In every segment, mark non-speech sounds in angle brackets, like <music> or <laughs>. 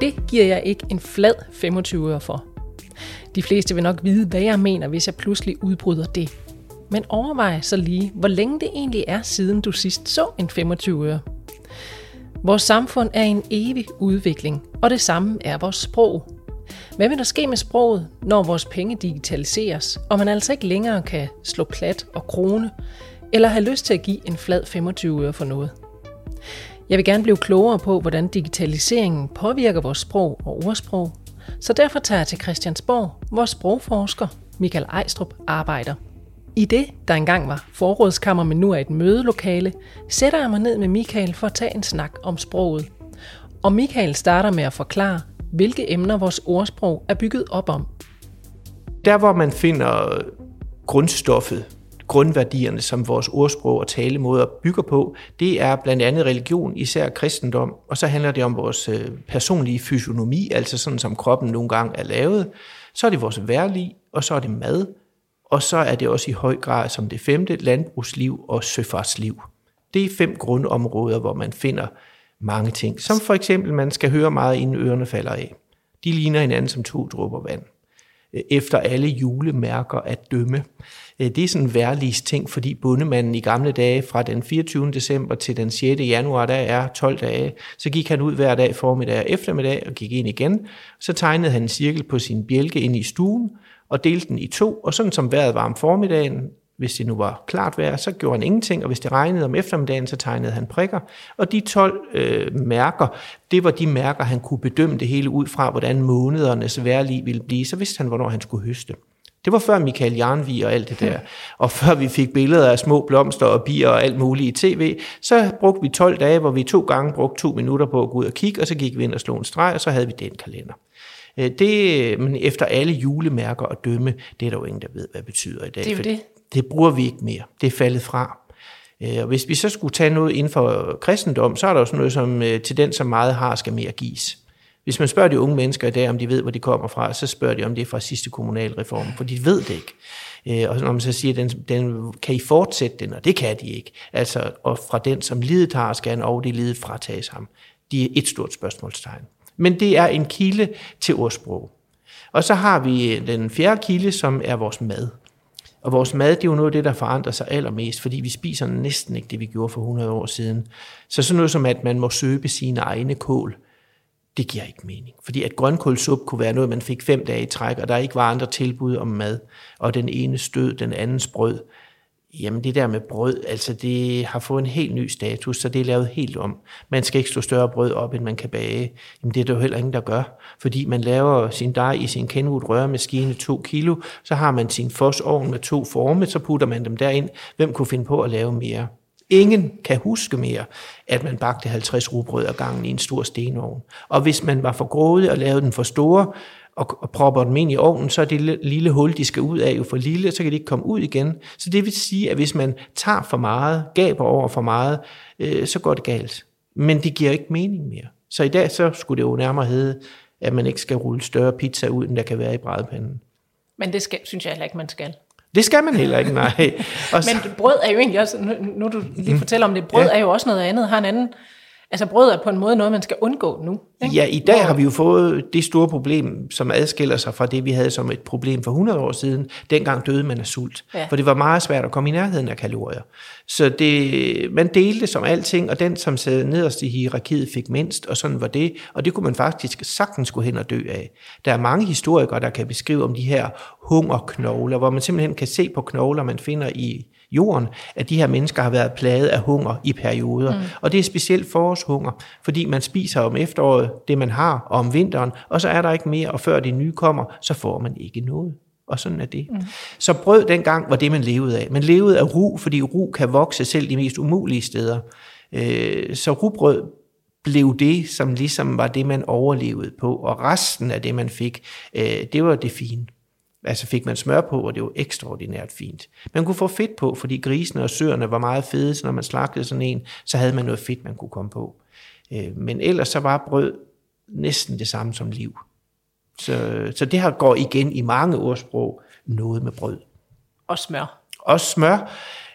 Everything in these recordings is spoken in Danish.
det giver jeg ikke en flad 25 øre for. De fleste vil nok vide, hvad jeg mener, hvis jeg pludselig udbryder det. Men overvej så lige, hvor længe det egentlig er, siden du sidst så en 25 øre. Vores samfund er en evig udvikling, og det samme er vores sprog. Hvad vil der ske med sproget, når vores penge digitaliseres, og man altså ikke længere kan slå plat og krone, eller have lyst til at give en flad 25 øre for noget? Jeg vil gerne blive klogere på, hvordan digitaliseringen påvirker vores sprog og ordsprog, så derfor tager jeg til Christiansborg, hvor sprogforsker Michael Ejstrup arbejder. I det, der engang var forrådskammer, men nu er et mødelokale, sætter jeg mig ned med Michael for at tage en snak om sproget. Og Michael starter med at forklare, hvilke emner vores ordsprog er bygget op om. Der, hvor man finder grundstoffet, grundværdierne, som vores ordsprog og talemåder bygger på, det er blandt andet religion, især kristendom, og så handler det om vores øh, personlige fysionomi, altså sådan som kroppen nogle gange er lavet. Så er det vores værlig, og så er det mad, og så er det også i høj grad som det femte landbrugsliv og søfartsliv. Det er fem grundområder, hvor man finder mange ting. Som for eksempel, man skal høre meget, inden ørerne falder af. De ligner hinanden som to dråber vand. Øh, efter alle julemærker at dømme. Øh, det er sådan en værlis ting, fordi bundemanden i gamle dage, fra den 24. december til den 6. januar, der er 12 dage, så gik han ud hver dag formiddag og eftermiddag og gik ind igen. Så tegnede han en cirkel på sin bjælke ind i stuen, og delte den i to, og sådan som vejret var om formiddagen, hvis det nu var klart vejr, så gjorde han ingenting, og hvis det regnede om eftermiddagen, så tegnede han prikker. Og de 12 øh, mærker, det var de mærker, han kunne bedømme det hele ud fra, hvordan månedernes vejrlig ville blive. Så vidste han, hvornår han skulle høste. Det var før Michael Jarnvig og alt det der. <laughs> Og før vi fik billeder af små blomster og bier og alt muligt i tv, så brugte vi 12 dage, hvor vi to gange brugte to minutter på at gå ud og kigge, og så gik vi ind og slog en streg, og så havde vi den kalender. Øh, det, men efter alle julemærker og dømme, det er der jo ingen, der ved, hvad det betyder i dag. Det er jo det. Det bruger vi ikke mere. Det er faldet fra. Øh, og hvis vi så skulle tage noget inden for kristendom, så er der jo sådan noget som, øh, til den, som meget har, skal mere gives. Hvis man spørger de unge mennesker i dag, om de ved, hvor de kommer fra, så spørger de, om det er fra sidste kommunalreform, for de ved det ikke. Øh, og når man så siger, den, den, kan I fortsætte den? Og det kan de ikke. Altså, og fra den, som lidet har, skal han og det lidet fratages ham. De er et stort spørgsmålstegn. Men det er en kilde til ordsprog. Og så har vi den fjerde kilde, som er vores mad. Og vores mad, det er jo noget af det, der forandrer sig allermest, fordi vi spiser næsten ikke det, vi gjorde for 100 år siden. Så sådan noget som, at man må søbe sine egne kål, det giver ikke mening. Fordi at grønkålsup kunne være noget, man fik fem dage i træk, og der ikke var andre tilbud om mad, og den ene stød, den andens brød. Jamen det der med brød, altså det har fået en helt ny status, så det er lavet helt om. Man skal ikke stå større brød op, end man kan bage. Jamen det er der jo heller ingen, der gør. Fordi man laver sin dej i sin Kenwood røremaskine 2 kilo, så har man sin fosovn med to forme, så putter man dem derind. Hvem kunne finde på at lave mere? Ingen kan huske mere, at man bagte 50 rugbrød ad gangen i en stor stenovn. Og hvis man var for grådig og lavede den for store, og, og propper dem ind i ovnen, så er det lille hul, de skal ud af, jo for lille, så kan de ikke komme ud igen. Så det vil sige, at hvis man tager for meget, gaber over for meget, øh, så går det galt. Men det giver ikke mening mere. Så i dag så skulle det jo nærmere hedde, at man ikke skal rulle større pizza ud, end der kan være i brædepanden. Men det skal, synes jeg heller ikke, man skal. Det skal man heller ikke, nej. <laughs> Og så, Men brød er jo egentlig også, nu, nu du lige fortæller om det, brød ja. er jo også noget andet, har en anden Altså brød er på en måde noget, man skal undgå nu. Ikke? Ja, i dag Hvor... har vi jo fået det store problem, som adskiller sig fra det, vi havde som et problem for 100 år siden. Dengang døde man af sult, ja. for det var meget svært at komme i nærheden af kalorier. Så det, man delte som alting, og den, som sad nederst i hierarkiet, fik mindst, og sådan var det. Og det kunne man faktisk sagtens gå hen og dø af. Der er mange historikere, der kan beskrive om de her hungerknogler, hvor man simpelthen kan se på knogler, man finder i jorden, at de her mennesker har været plaget af hunger i perioder. Mm. Og det er specielt forårshunger, fordi man spiser om efteråret det, man har, og om vinteren, og så er der ikke mere, og før det nye kommer, så får man ikke noget. Og sådan er det. Mm. Så brød dengang var det, man levede af. Man levede af ru, fordi ru kan vokse selv de mest umulige steder. Øh, så rugbrød blev det, som ligesom var det, man overlevede på, og resten af det, man fik, øh, det var det fine. Altså fik man smør på, og det var ekstraordinært fint. Man kunne få fedt på, fordi grisene og søerne var meget fede, så når man slagtede sådan en, så havde man noget fedt, man kunne komme på. Øh, men ellers så var brød næsten det samme som liv. Så, så det her går igen i mange ordsprog, noget med brød. Og smør. Og smør.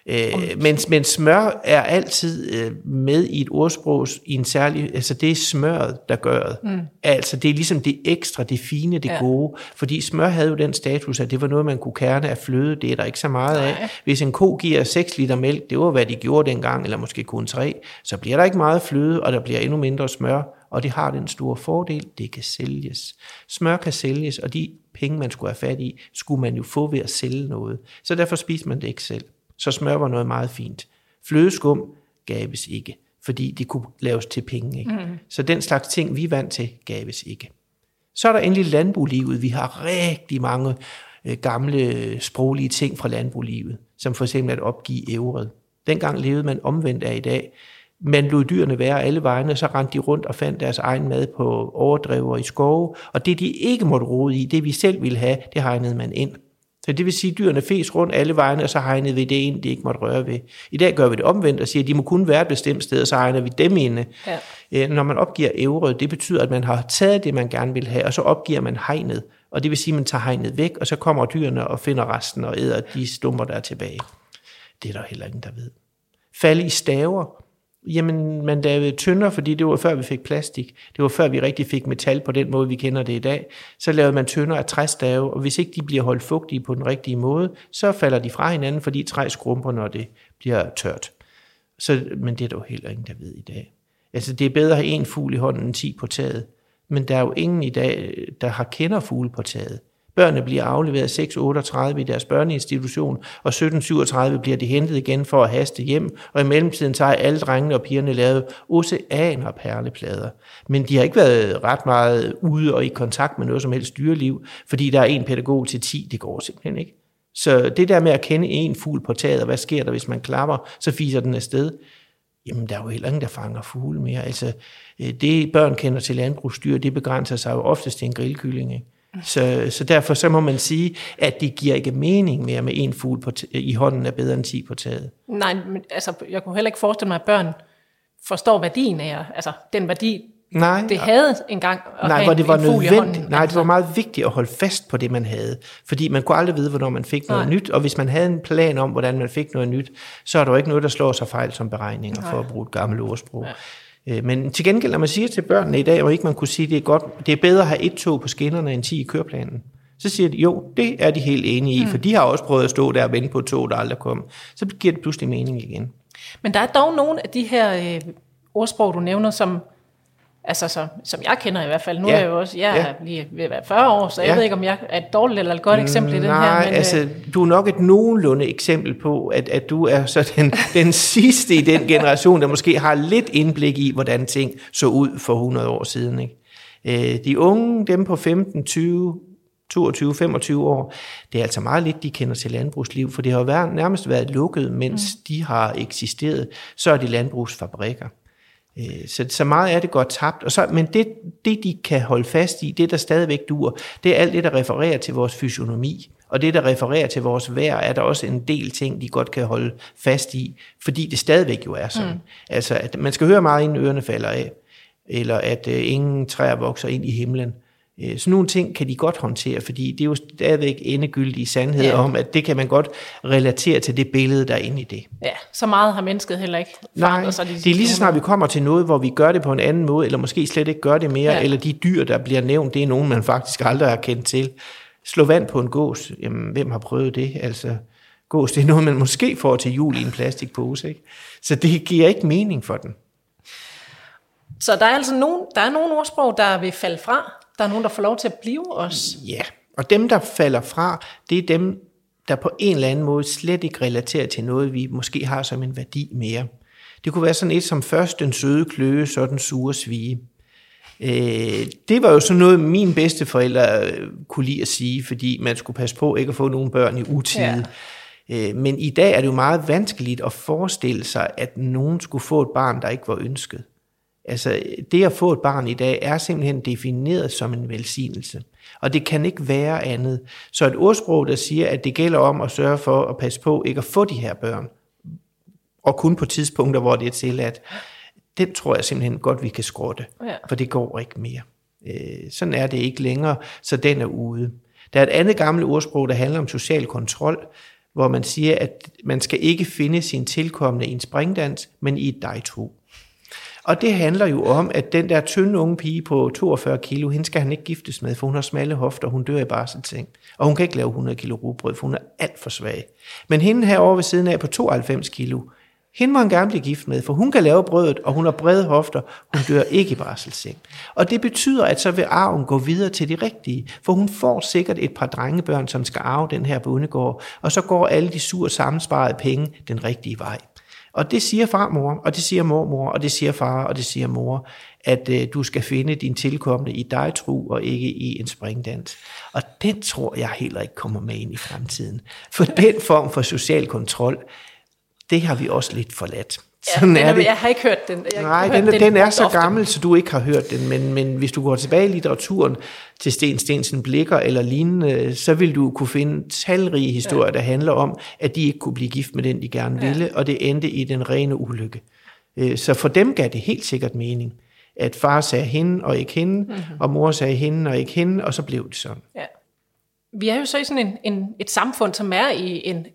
Øh, men, men smør er altid øh, med i et ordsprog i en særlig, altså det er smøret, der gør det. Mm. Altså det er ligesom det ekstra, det fine, det ja. gode. Fordi smør havde jo den status, at det var noget, man kunne kerne af fløde. Det er der ikke så meget Nej. af. Hvis en ko giver 6 liter mælk, det var hvad de gjorde dengang, eller måske kun 3, så bliver der ikke meget fløde, og der bliver endnu mindre smør. Og det har den store fordel, det kan sælges. Smør kan sælges, og de penge, man skulle have fat i, skulle man jo få ved at sælge noget. Så derfor spiser man det ikke selv så smør var noget meget fint. Flødeskum gaves ikke, fordi det kunne laves til penge. Ikke? Mm. Så den slags ting, vi er vant til, gaves ikke. Så er der endelig landbruglivet. Vi har rigtig mange øh, gamle sproglige ting fra landbruglivet, som for eksempel at opgive ævret. Dengang levede man omvendt af i dag. Man lod dyrene være alle vegne, så rendte de rundt og fandt deres egen mad på overdrev og i skove. Og det, de ikke måtte rode i, det vi selv ville have, det hegnede man ind. Så det vil sige, at dyrene fes rundt alle vegne, og så hegnede vi det ind, de ikke måtte røre ved. I dag gør vi det omvendt og siger, at de må kun være et bestemt sted, og så hegner vi dem inde. Ja. Øh, når man opgiver ævret, det betyder, at man har taget det, man gerne vil have, og så opgiver man hegnet. Og det vil sige, at man tager hegnet væk, og så kommer dyrene og finder resten og æder de stumper, der er tilbage. Det er der heller ingen, der ved. Falde i staver. Jamen, man lavede tønder, fordi det var før vi fik plastik. Det var før vi rigtig fik metal på den måde, vi kender det i dag. Så lavede man tynder af træstave, og hvis ikke de bliver holdt fugtige på den rigtige måde, så falder de fra hinanden, fordi træ skrumper, når det bliver tørt. Så, men det er der jo heller ingen, der ved i dag. Altså, det er bedre at have en fugl i hånden end 10 på taget. Men der er jo ingen i dag, der har kender fugle på taget. Børnene bliver afleveret 6.38 i deres børneinstitution, og 17.37 bliver de hentet igen for at haste hjem, og i mellemtiden tager alle drengene og pigerne lavet oceaner perleplader. Men de har ikke været ret meget ude og i kontakt med noget som helst dyreliv, fordi der er en pædagog til 10, det går simpelthen ikke. Så det der med at kende en fugl på taget, og hvad sker der, hvis man klapper, så fiser den afsted. Jamen, der er jo heller ingen, der fanger fugle mere. Altså, øh, det børn kender til landbrugsdyr, det begrænser sig jo oftest til en grillkylling, ikke? Så, så derfor så må man sige, at det giver ikke mening mere med en fugl på i hånden er bedre end 10 på taget. Nej, men altså, jeg kunne heller ikke forestille mig, at børn forstår værdien af, altså den værdi, nej, det havde engang at nej, hvor det var hånden. Nej, det var meget vigtigt at holde fast på det, man havde. Fordi man kunne aldrig vide, hvornår man fik noget nej. nyt. Og hvis man havde en plan om, hvordan man fik noget nyt, så er der jo ikke noget, der slår sig fejl som beregninger, nej. for at bruge et gammelt ordsprog. Ja. Øh, men til gengæld, når man siger til børnene i dag, og ikke man kunne sige, det er godt, det er bedre at have et tog på skinnerne end 10 i køreplanen. Så siger de, jo, det er de helt enige i, mm. for de har også prøvet at stå der og vente på et tog, der aldrig kom. Så giver det pludselig mening igen. Men der er dog nogle af de her øh, ordsprog, du nævner, som Altså, så, som jeg kender i hvert fald. Nu ja. er jeg jo også, jeg ja. er lige ved at være 40 år, så jeg ja. ved ikke, om jeg er et dårligt eller et godt eksempel i den Nej, her. Nej, altså, øh, du er nok et nogenlunde eksempel på, at, at du er så den, <laughs> den sidste i den generation, der måske har lidt indblik i, hvordan ting så ud for 100 år siden. Ikke? Øh, de unge, dem på 15, 20, 22, 25 år, det er altså meget lidt, de kender til landbrugsliv, for det har været, nærmest været lukket, mens mm. de har eksisteret. Så er det landbrugsfabrikker. Øh, så, så meget er det godt tabt. Og så, men det, det, de kan holde fast i, det der stadigvæk dur, det er alt det, der refererer til vores fysionomi. Og det, der refererer til vores vejr, er der også en del ting, de godt kan holde fast i, fordi det stadigvæk jo er sådan. Mm. Altså, at man skal høre meget, inden ørerne falder af, eller at uh, ingen træer vokser ind i himlen. Øh, sådan nogle ting kan de godt håndtere, fordi det er jo stadigvæk endegyldig sandhed ja. om, at det kan man godt relatere til det billede, der er inde i det. Ja, så meget har mennesket heller ikke Nej, sig de det er lige så snart vi kommer til noget, hvor vi gør det på en anden måde, eller måske slet ikke gør det mere, ja. eller de dyr, der bliver nævnt, det er nogen, man faktisk aldrig har kendt til. Slå vand på en gås, jamen hvem har prøvet det? Altså, gås, det er noget, man måske får til jul i en plastikpose, ikke? Så det giver ikke mening for den. Så der er altså nogen, der er nogle ordsprog, der vil falde fra, der er nogen, der får lov til at blive os. Ja, og dem, der falder fra, det er dem, der på en eller anden måde slet ikke relaterer til noget, vi måske har som en værdi mere. Det kunne være sådan et som først den søde kløe, så den sure svige. Øh, det var jo sådan noget, min bedste forældre øh, kunne lide at sige, fordi man skulle passe på ikke at få nogle børn i utide. Ja. Øh, men i dag er det jo meget vanskeligt at forestille sig, at nogen skulle få et barn, der ikke var ønsket. Altså, det at få et barn i dag er simpelthen defineret som en velsignelse. Og det kan ikke være andet. Så et ordsprog, der siger, at det gælder om at sørge for at passe på ikke at få de her børn, og kun på tidspunkter, hvor det er tilladt, den tror jeg simpelthen godt, vi kan skrotte. Ja. For det går ikke mere. Øh, sådan er det ikke længere, så den er ude. Der er et andet gammelt ordsprog, der handler om social kontrol, hvor man siger, at man skal ikke finde sin tilkommende i en springdans, men i et dejtro. Og det handler jo om, at den der tynde unge pige på 42 kilo, hende skal han ikke giftes med, for hun har smalle hofter, hun dør i barselseng. Og hun kan ikke lave 100 kilo rugbrød, for hun er alt for svag. Men hende herovre ved siden af på 92 kilo, hende må han gerne blive gift med, for hun kan lave brødet, og hun har brede hofter. Hun dør ikke i barselsseng. Og det betyder, at så vil arven gå videre til de rigtige, for hun får sikkert et par drengebørn, som skal arve den her bondegård, og så går alle de sur sammensparede penge den rigtige vej. Og det siger farmor, og det siger mormor, og det siger far, og det siger mor, at øh, du skal finde din tilkommende i dig tro, og ikke i en springdans. Og den tror jeg heller ikke kommer med ind i fremtiden. For den form for social kontrol, det har vi også lidt forladt. Sådan ja, er det. Jeg har ikke hørt den. Jeg Nej, den, den, den er så ofte. gammel, så du ikke har hørt den, men, men hvis du går tilbage i litteraturen til Sten Stensen Blikker eller lignende, så vil du kunne finde talrige historier, ja. der handler om, at de ikke kunne blive gift med den, de gerne ville, ja. og det endte i den rene ulykke. Øh, så for dem gav det helt sikkert mening, at far sagde hende og ikke hende, mm-hmm. og mor sagde hende og ikke hende, og så blev det sådan. Ja. Vi er jo så i sådan en, en, et samfund, som er i en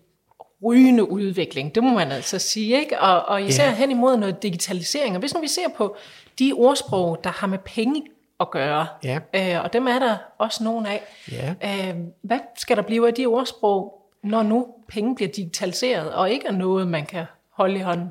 rygende udvikling, det må man altså sige, ikke? Og, og især ja. hen imod noget digitalisering. Og hvis nu vi ser på de ordsprog, der har med penge at gøre, ja. øh, og dem er der også nogle af. Ja. Øh, hvad skal der blive af de ordsprog, når nu penge bliver digitaliseret, og ikke er noget, man kan holde i hånden?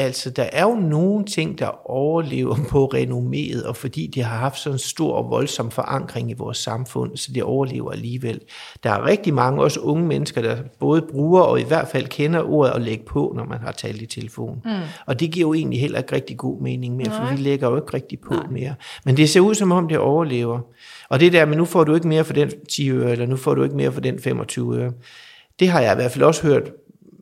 Altså, der er jo nogle ting, der overlever <laughs> på renomméet, og fordi de har haft sådan en stor og voldsom forankring i vores samfund, så de overlever alligevel. Der er rigtig mange, også unge mennesker, der både bruger og i hvert fald kender ordet at lægge på, når man har talt i telefon. Mm. Og det giver jo egentlig heller ikke rigtig god mening mere, for vi lægger jo ikke rigtig på Nej. mere. Men det ser ud som om, det overlever. Og det der, men nu får du ikke mere for den 10 øre, eller nu får du ikke mere for den 25 øre. Det har jeg i hvert fald også hørt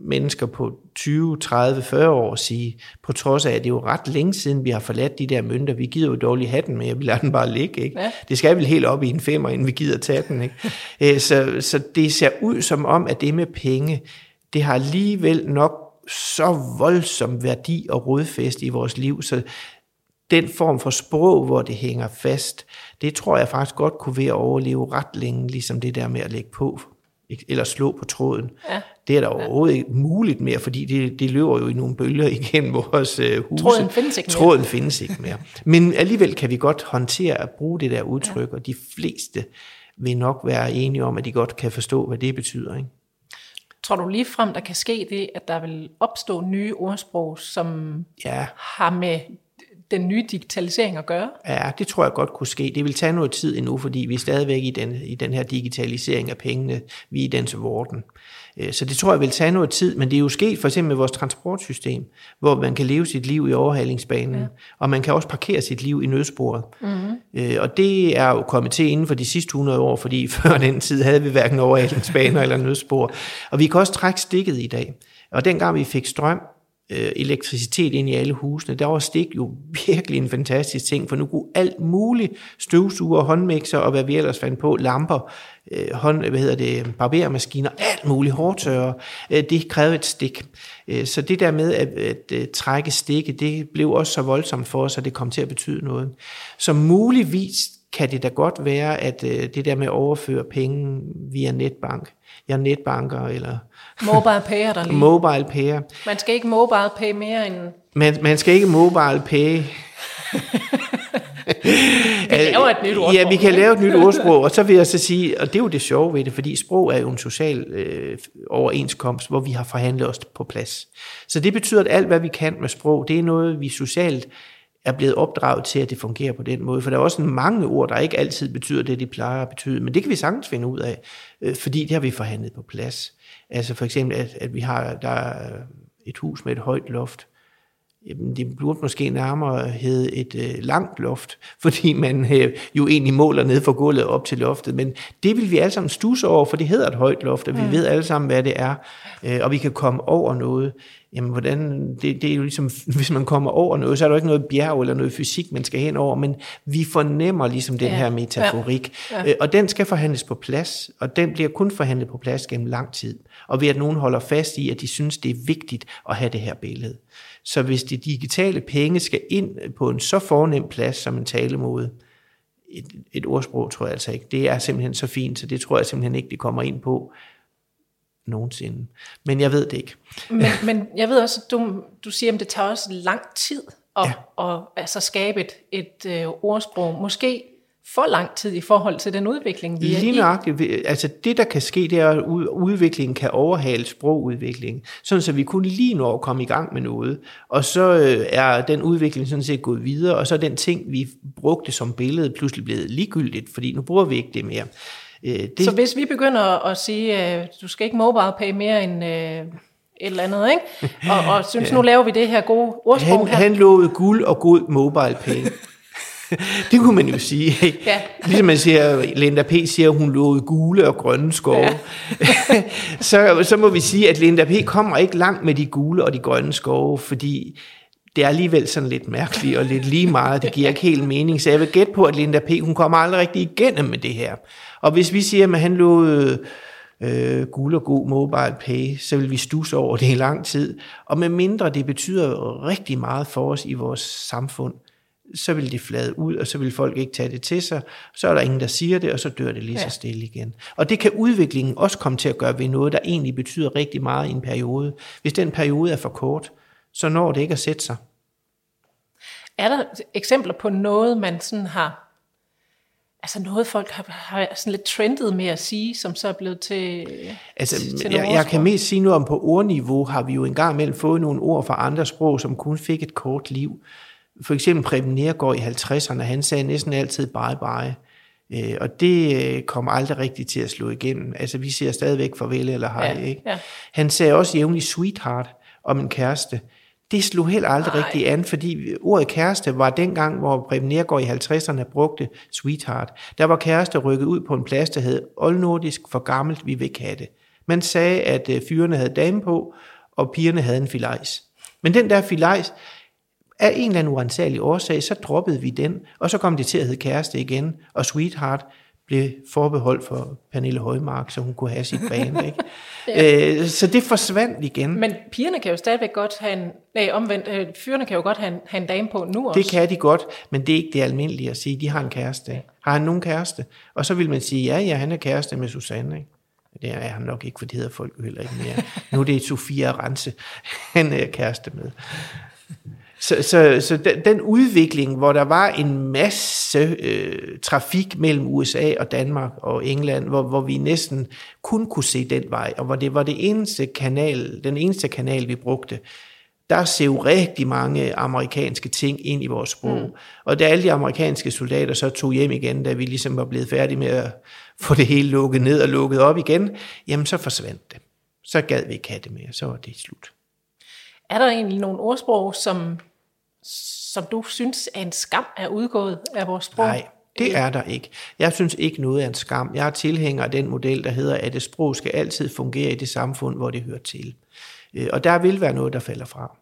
mennesker på 20, 30, 40 år sige, på trods af, at det er jo ret længe siden, vi har forladt de der mønter. Vi gider jo dårligt have den med, vi lader den bare ligge. Ikke? Ja. Det skal vel helt op i en femmer, inden vi gider tage den. Ikke? <laughs> Øh, så, så det ser ud som om, at det med penge, det har alligevel nok så voldsom værdi og rodfæst i vores liv, så den form for sprog, hvor det hænger fast, det tror jeg faktisk godt kunne være at overleve ret længe, ligesom det der med at lægge på eller slå på tråden. Ja. Det er der overhovedet ja. ikke muligt mere, fordi det, det løber jo i nogle bølger <laughs> igennem vores uh, huse. Tråden findes ikke mere. Tråden findes ikke mere. Men alligevel kan vi godt håndtere at bruge det der udtryk, ja. og de fleste vil nok være enige om, at de godt kan forstå, hvad det betyder. Ikke? Tror du lige frem, der kan ske det, at der vil opstå nye ordsprog, som ja. har med den nye digitalisering at gøre? Ja, det tror jeg godt kunne ske. Det vil tage noget tid endnu, fordi vi er stadigvæk i den, i den her digitalisering af pengene. Vi er i den vorden. Øh, så det tror jeg vil tage noget tid, men det er jo sket for eksempel med vores transportsystem, hvor man kan leve sit liv i overhalingsbanen, ja. og man kan også parkere sit liv i nødsporet. Mm-hmm. Og det er jo kommet til inden for de sidste 100 år, fordi <laughs> før den tid havde vi hverken overhalingsbaner eller nødspor. Og vi kan også trække stikket i dag. Og dengang vi fik strøm, øh, elektricitet ind i alle husene, der var stik jo virkelig en fantastisk ting, for nu kunne alt muligt støvsuger, håndmixer og hvad vi ellers fandt på, lamper, øh, hånd, hvad hedder det, barbermaskiner, alt muligt hårdtørre, øh, det krævede et stik. Øh, så det der med at, at, øh, trække stikke, det blev også så voldsomt for os, at det kom til at betyde noget. Så muligvis kan det da godt være, at øh, det der med at overføre penge via netbank, jeg netbanker eller... Mobile pay der <laughs> lige. Mobile pay. Man skal ikke mobile pay mere end... Man, man skal ikke mobile pay. <laughs> vi laver et nyt ordsprog. Ja, vi kan lave et nyt ordsprog, og så vil jeg så sige, og det er jo det sjove ved det, fordi sprog er jo en social øh, overenskomst, hvor vi har forhandlet os på plads. Så det betyder, at alt, hvad vi kan med sprog, det er noget, vi socialt er blevet opdraget til, at det fungerer på den måde. For der er også mange ord, der ikke altid betyder det, de plejer at betyde. Men det kan vi sagtens finde ud af, øh, fordi det har vi forhandlet på plads. Altså for eksempel, at, at vi har der er et hus med et højt loft. Jamen, det burde måske nærmere hedde et øh, langt loft, <laughs> fordi man øh, jo egentlig måler ned for gulvet op til loftet. Men det vil vi alle sammen stusse over, for det hedder et højt loft, og vi mm. ved alle sammen, hvad det er. Øh, og vi kan komme over noget jamen hvordan, det, det er jo ligesom, <laughs> hvis man kommer over noget, så er der jo ikke noget bjerg eller noget fysik, man skal hen over, men vi fornemmer ligesom den ja. her metaforik, ja. Ja. Øh, og den skal forhandles på plads, og den bliver kun forhandlet på plads gennem lang tid, og ved at nogen holder fast i, at de synes, det er vigtigt at have det her billede. Så hvis de digitale penge skal ind på en så fornem plads som en talemåde, et, et ordsprog tror jeg altså ikke, det er simpelthen så fint, så det tror jeg simpelthen ikke, det kommer ind på, nogensinde. Men jeg ved det ikke. Men, men jeg ved også, du, du siger, at det tager også lang tid at, ja. at altså skabe et, et øh, ordsprog. Måske for lang tid i forhold til den udvikling, vi Lige nøjagtigt. Altså det, der kan ske, det er, at udviklingen kan overhale sprogudviklingen, sådan så vi kun lige når at komme i gang med noget. Og så øh, er den udvikling sådan set gået videre, og så er den ting, vi brugte som billede, pludselig blevet ligegyldigt, fordi nu bruger vi ikke det mere. Øh, det... Så hvis vi begynder at sige, at du skal ikke mobile pay mere end øh, et eller andet, ikke? Og, og <laughs> synes, ja. nu laver vi det her gode ordsprog han, her. Han lovede guld og god mobile pay. <laughs> det kunne man jo sige. Ikke? Ja. <laughs> Ligesom man siger, Linda P. siger, at hun lovede gule og grønne skove. Ja. så, så må vi sige, at Linda P. kommer ikke langt med de gule og de grønne skove, fordi det er alligevel sådan lidt mærkeligt og lidt lige meget. Det giver ikke helt mening. Så jeg vil gætte på, at Linda P. hun kommer aldrig rigtig igennem med det her. Og hvis vi siger, at han lovede øh, guld og god mobile pay, så vil vi stusse over det i lang tid. Og med mindre det betyder rigtig meget for os i vores samfund, så vil det flade ud, og så vil folk ikke tage det til sig. Så er der ingen, der siger det, og så dør det lige ja. så stille igen. Og det kan udviklingen også komme til at gøre ved noget, der egentlig betyder rigtig meget i en periode. Hvis den periode er for kort, så når det ikke at sætte sig. Er der eksempler på noget, man sådan har Altså noget folk har, har sådan lidt trendet med at sige, som så er blevet til, altså, til jeg, jeg kan mest sige noget om på ordniveau, har vi jo engang imellem fået nogle ord fra andre sprog, som kun fik et kort liv. For eksempel Preben Nergård i 50'erne, han sagde næsten altid bye bye. Øh, og det øh, kommer aldrig rigtigt til at slå igennem. Altså vi ser stadigvæk farvel eller hej. Ja, ikke? Ja. Han sagde også jævnligt sweetheart om en kæreste. Det slog heller aldrig Ej. rigtigt an, fordi ordet kæreste var dengang, hvor Preben Nergård i 50'erne brugte sweetheart. Der var kæreste rykket ud på en plads, der hed oldnordisk for gammelt, vi vil have det. Man sagde, at øh, fyrene havde dame på, og pigerne havde en filajs. Men den der filajs, af en eller anden uansagelig årsag, så droppede vi den, og så kom det til at hedde kæreste igen, og Sweetheart blev forbeholdt for Pernille Højmark, så hun kunne have sit band. <laughs> Ikke? ja. øh, så det forsvandt igen. Men pigerne kan jo stadigvæk godt have en, nej omvendt, øh, fyrene kan jo godt have en, have en dame på nu også. Det kan de godt, men det er ikke det almindelige at sige, de har en kæreste. Ikke? Har han nogen kæreste? Og så vil man sige, ja, ja, han er kæreste med Susanne. Ikke? Det er han nok ikke, for det hedder folk jo heller ikke mere. nu er det Sofia Rense, han er kæreste med. Så, så, så den, den udvikling, hvor der var en masse øh, trafik mellem USA og Danmark og England, hvor, hvor vi næsten kun kunne se den vej, og hvor det var det eneste kanal, den eneste kanal, vi brugte, der jo rigtig mange amerikanske ting ind i vores sprog. Mm. Og da alle de amerikanske soldater så tog hjem igen, da vi ligesom var blevet færdige med at få det hele lukket ned og lukket op igen, jamen så forsvandt det. Så gad vi ikke have det mere, så var det slut. Er der egentlig nogle ordsprog, som, som du synes er en skam er udgået af vores sprog? Nej, det er der ikke. Jeg synes ikke noget er en skam. Jeg er tilhænger af den model, der hedder, at et sprog skal altid fungere i det samfund, hvor det hører til. Øh, og der vil være noget, der falder fra.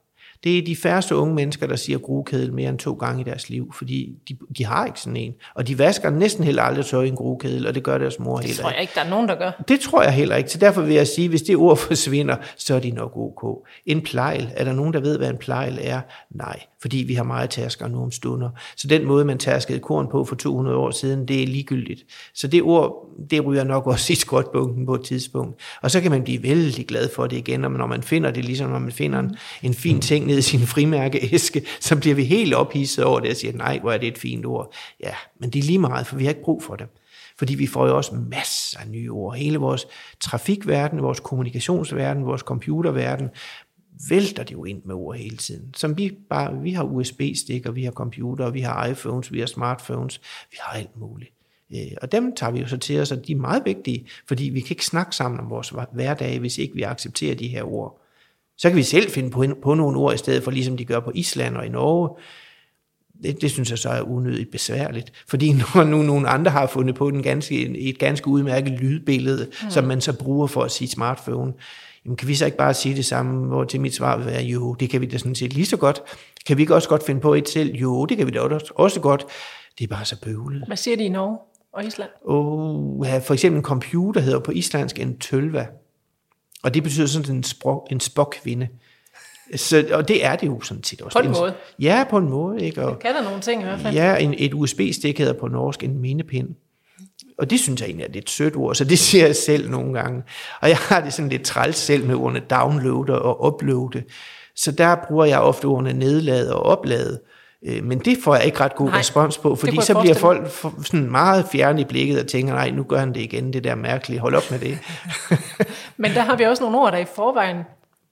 Det er de færreste unge mennesker, der siger grugkedel mere end to gange i deres liv, fordi de, de har ikke sådan en. Og de vasker næsten heller aldrig tøj i en grugkedel, og det gør deres mor heller ikke. Det tror jeg ikke, der er nogen, der gør. Det tror jeg heller ikke. Så derfor vil jeg sige, hvis det ord <laughs> forsvinder, så er de nok ok. En plejl, er der nogen, der ved, hvad en plejl er? Nej, fordi vi har meget tasker nu om stunder. Så den måde, man tærskede korn på for 200 år siden, det er ligegyldigt. Så det ord, det ryger nok også i skråtbunken på et tidspunkt. Og så kan man blive vældig glad for det igen, og når man finder det, ligesom når man finder en, en fin ting ned i sin frimærkeæske, så bliver vi helt ophidset over det og siger, nej, hvor er det et fint ord. Ja, men det er lige meget, for vi har ikke brug for det. Fordi vi får jo også masser af nye ord. Hele vores trafikverden, vores kommunikationsverden, vores computerverden, vælter det jo ind med ord hele tiden. Som vi bare, vi har USB-stikker, vi har computer, vi har iPhones, vi har smartphones, vi har alt muligt. Øh, og dem tager vi jo så til os, og de er meget vigtige, fordi vi kan ikke snakke sammen om vores hverdag, hvis ikke vi accepterer de her ord. Så kan vi selv finde på, på nogle ord i stedet for, ligesom de gør på Island og i Norge. Det, det synes jeg så er unødigt besværligt, fordi <laughs> når nu nogle andre har fundet på den ganske, et ganske udmærket lydbillede, mm. som man så bruger for at sige smartphone, jamen kan vi så ikke bare sige det samme, hvor til mit svar vil være, jo, det kan vi da sådan set lige så godt. Kan vi ikke også godt finde på et selv? Jo, det kan vi da også godt. Det er bare så bøvlet. Hvad siger de i Norge og Island? Oh, for eksempel en computer hedder på islandsk en tølva. Og det betyder sådan en, sprog, en spokkvinde. Så, og det er det jo sådan set også. På en måde? Ja, på en måde. Ikke? Og, det kan der nogle ting i hvert fald. Ja, en, et USB-stik hedder på norsk en mindepind. og det synes jeg egentlig er lidt sødt ord, så det siger jeg selv nogle gange. Og jeg har det sådan lidt træls selv med ordene downloader og uploade. Så der bruger jeg ofte ordene nedlade og oplade. Øh, men det får jeg ikke ret god nej, respons på, fordi så bliver folk sådan meget fjerne i blikket og tænker, nej, nu gør han det igen, det der mærkelige, hold op med det. <laughs> men der har vi også nogle ord, der i forvejen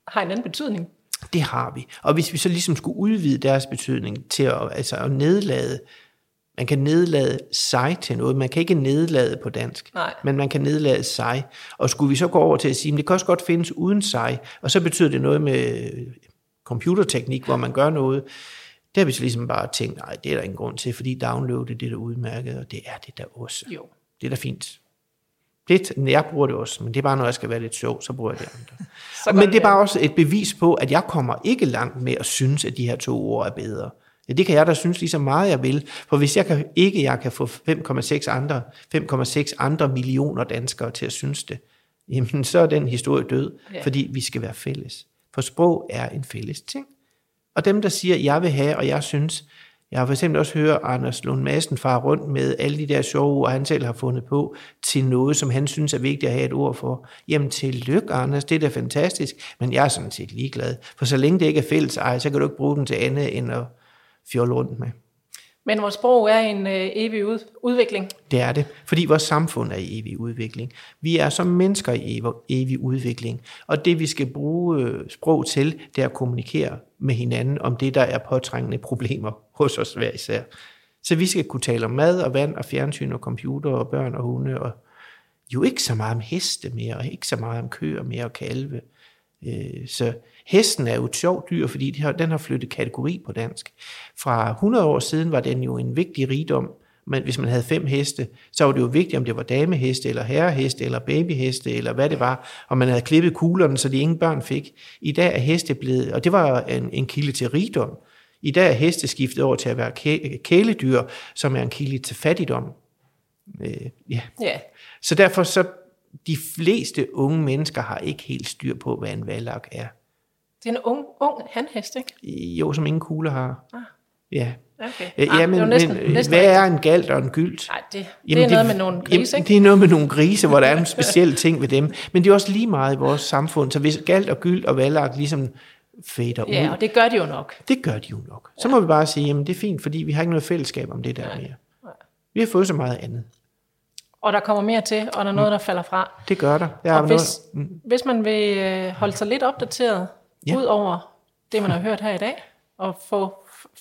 har en anden betydning. Det har vi. Og hvis vi så ligesom skulle udvide deres betydning til at, altså at nedlade, man kan nedlade sig til noget. Man kan ikke nedlade på dansk, Nej. men man kan nedlade sig. Og skulle vi så gå over til at sige, at det kan også godt findes uden sig, og så betyder det noget med computerteknik, hvor man gør noget. Det har vi så ligesom bare tænkt, nej, det er der ingen grund til, fordi download det er der udmærket, og det er det der også. Jo. Det er da fint. Det, jeg bruger det også, men det er bare, når jeg skal være lidt sjov, så bruger jeg det andre. <laughs> men det er bare også et bevis på, at jeg kommer ikke langt med at synes, at de her to ord er bedre. Ja, det kan jeg da synes lige så meget, jeg vil. For hvis jeg kan, ikke jeg kan få 5,6 andre, 5,6 andre millioner danskere til at synes det, jamen så er den historie død, ja. fordi vi skal være fælles. For sprog er en fælles ting. Og dem, der siger, jeg vil have, og jeg synes, jeg har for eksempel også hørt Anders Lund Madsen far rundt med alle de der sjove ord, han selv har fundet på, til noget, som han synes er vigtigt at have et ord for. Jamen tillykke, Anders, det er da fantastisk, men jeg er sådan set ligeglad. For så længe det ikke er fælles ej, så kan du ikke bruge den til andet end at fjolle rundt med. Men vores sprog er en øh, evig ud, udvikling. Det er det, fordi vores samfund er i evig udvikling. Vi er som mennesker i evig, evig udvikling, og det vi skal bruge øh, sprog til, det er at kommunikere med hinanden om det, der er påtrængende problemer <laughs> hos os hver især. Så vi skal kunne tale om mad og vand og fjernsyn og computer og børn og hunde, og jo ikke så meget om heste mere, og ikke så meget om køer mere og kalve. Øh, så hesten er jo et sjovt dyr, fordi den har flyttet kategori på dansk. Fra 100 år siden var den jo en vigtig rigdom, men hvis man havde fem heste, så var det jo vigtigt, om det var dameheste, eller herreheste, eller babyheste, eller hvad det var, og man havde klippet kuglerne, så de ingen børn fik. I dag er heste blevet, og det var en, en kilde til rigdom. I dag er heste skiftet over til at være kæledyr, som er en kilde til fattigdom. Øh, ja. ja. Så derfor så, de fleste unge mennesker har ikke helt styr på, hvad en valak er. Det er en ung, ung hanhest, ikke? Jo, som ingen kugler har. Ah. Ja. Okay. Øh, ja, men, næsten, men næsten hvad er en galt og en gylt? Nej, det, jamen, det er noget med nogle grise, ikke? Det er noget med nogle grise, hvor der er en speciel ting ved dem. Men det er også lige meget i vores samfund. Så hvis galt og gylt og valak ligesom fader ja, ud. Ja, og det gør de jo nok. Det gør de jo nok. Så må vi bare sige, jamen det er fint, fordi vi har ikke noget fællesskab om det der Nej. mere. Nej. Vi har fået så meget andet. Og der kommer mere til, og der er noget, der falder fra. Det gør der. Jeg og hvis, noget... mm. hvis man vil øh, holde sig lidt opdateret, ja. ud over det, man har hørt her i dag, og få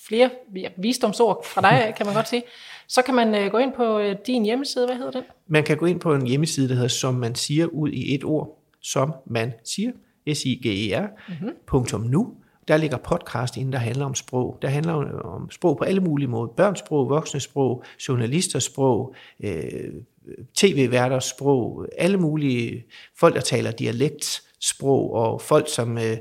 flere visdomsord fra dig, <laughs> kan man godt sige, så kan man uh, gå ind på uh, din hjemmeside. Hvad hedder den? Man kan gå ind på en hjemmeside, der hedder Som man siger ud i et ord. Som man siger. S-I-G-E-R. Mm-hmm. nu. Der ligger podcast inde, der handler om sprog. Der handler om sprog på alle mulige måder. Børnsprog, voksnesprog, journalistersprog, øh, tv-værters sprog, alle mulige folk, der taler dialektsprog, og folk, som øh,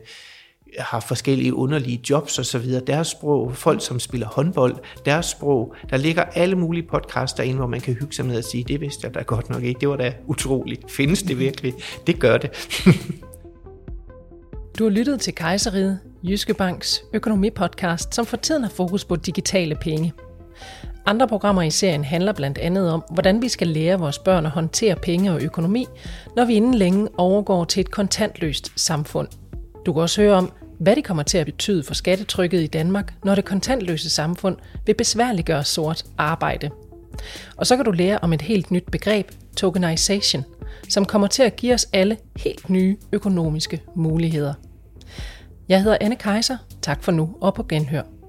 har forskellige underlige jobs og så videre, deres sprog, folk som spiller håndbold, deres sprog. Der ligger alle mulige podcasts derinde, hvor man kan hygge sig med at sige, det vidste jeg da godt nok ikke, det var da utroligt. Findes det virkelig? Det gør det. <laughs> du har lyttet til Kejseriet, Jyske Banks økonomipodcast, som for tiden har fokus på digitale penge. Andre programmer i serien handler blandt andet om, hvordan vi skal lære vores børn at håndtere penge og økonomi, når vi inden længe overgår til et kontantløst samfund. Du kan også høre om, hvad det kommer til at betyde for skattetrykket i Danmark, når det kontantløse samfund vil besværliggøre sort arbejde. Og så kan du lære om et helt nyt begreb, tokenization, som kommer til at give os alle helt nye økonomiske muligheder. Jeg hedder Anne Kejser. Tak for nu og på genhør.